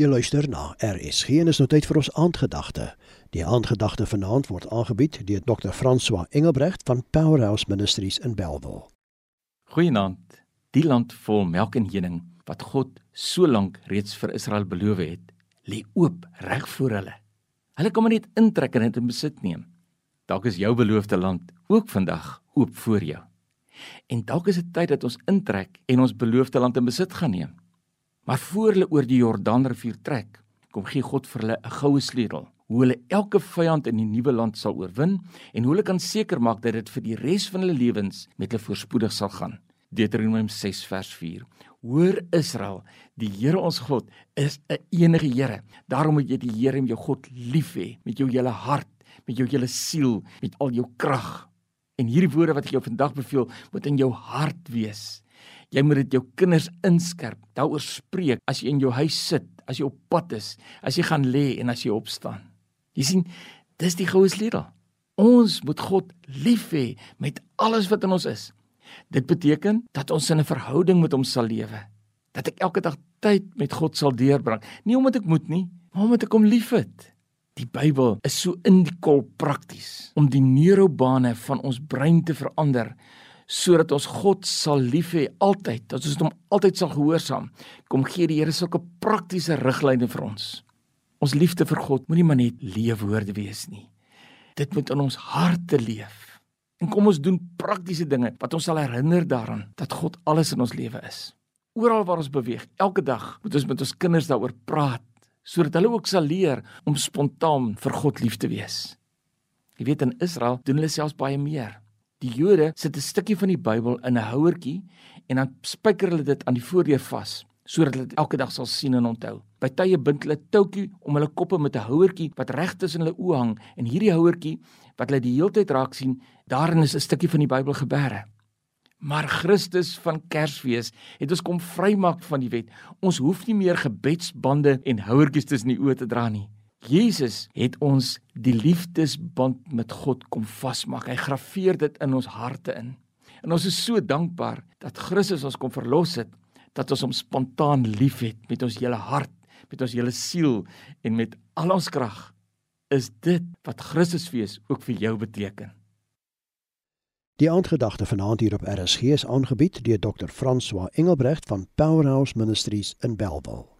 Jy luister na RSG en is nou tyd vir ons aandgedagte. Die aandgedagte vanaand word aangebied deur Dr. François Engelbrecht van Powerhouse Ministries in Bellville. Goeienaand. Die land vol melk en honing wat God so lank reeds vir Israel beloof het, lê oop reg voor hulle. Hulle kom net intrek en dit in besit neem. Dalk is jou beloofde land ook vandag oop voor jou. En dalk is dit tyd dat ons intrek en ons beloofde land in besit gaan neem. Maar voor hulle oor die Jordaanrivier trek, kom gee God vir hulle 'n goue sleutel, hoe hulle elke vyand in die nuwe land sal oorwin en hoe hulle kan seker maak dat dit vir die res van hulle lewens met hulle voorspoedig sal gaan. Deuteronomium 6 vers 4. Hoor Israel, die Here ons God is 'n enige Here. Daarom moet jy die Here jou God lief hê met jou hele hart, met jou hele siel, met al jou krag. En hierdie woorde wat ek jou vandag beveel, moet in jou hart wees. Jy moet dit jou kinders inskerp, daaroor spreek as jy in jou huis sit, as jy op pad is, as jy gaan lê en as jy opstaan. Jy sien, dis die goue sleutel. Ons moet God lief hê met alles wat in ons is. Dit beteken dat ons in 'n verhouding met hom sal lewe. Dat ek elke dag tyd met God sal deurbring, nie omdat ek moet nie, maar omdat ek hom liefhet. Die Bybel is so in die kol prakties om die neurobane van ons brein te verander sodat ons God sal lief hê altyd, dat ons hom altyd sal gehoorsaam. Kom gee die Here sulke praktiese riglyne vir ons. Ons liefde vir God moenie maar net leefwoorde wees nie. Dit moet in ons harte leef. En kom ons doen praktiese dinge wat ons sal herinner daaraan dat God alles in ons lewe is. Oral waar ons beweeg, elke dag moet ons met ons kinders daaroor praat sodat hulle ook sal leer om spontaan vir God lief te wees. Jy weet in Israel doen hulle selfs baie meer. Die Jode sit 'n stukkie van die Bybel in 'n houertjie en dan spyker hulle dit aan die voordeur vas sodat hulle dit elke dag sal sien en onthou. By tye bind hulle toutjie om hulle koppe met 'n houertjie wat reg tussen hulle oë hang en hierdie houertjie wat hulle die hele tyd raak sien, daarin is 'n stukkie van die Bybel geberre. Maar Christus van Kersfees het ons kom vrymaak van die wet. Ons hoef nie meer gebedsbande en houertjies tussen die oë te dra nie. Jesus het ons die liefdesband met God kom vasmaak. Hy graweer dit in ons harte in. En ons is so dankbaar dat Christus ons kom verlos het, dat ons hom spontaan liefhet met ons hele hart, met ons hele siel en met al ons krag. Is dit wat Christusfees ook vir jou beteken? Die aandgedagte vanaand hier op RSG is aangebied deur Dr. François Engelbrecht van Powerhouse Ministries in Bellville.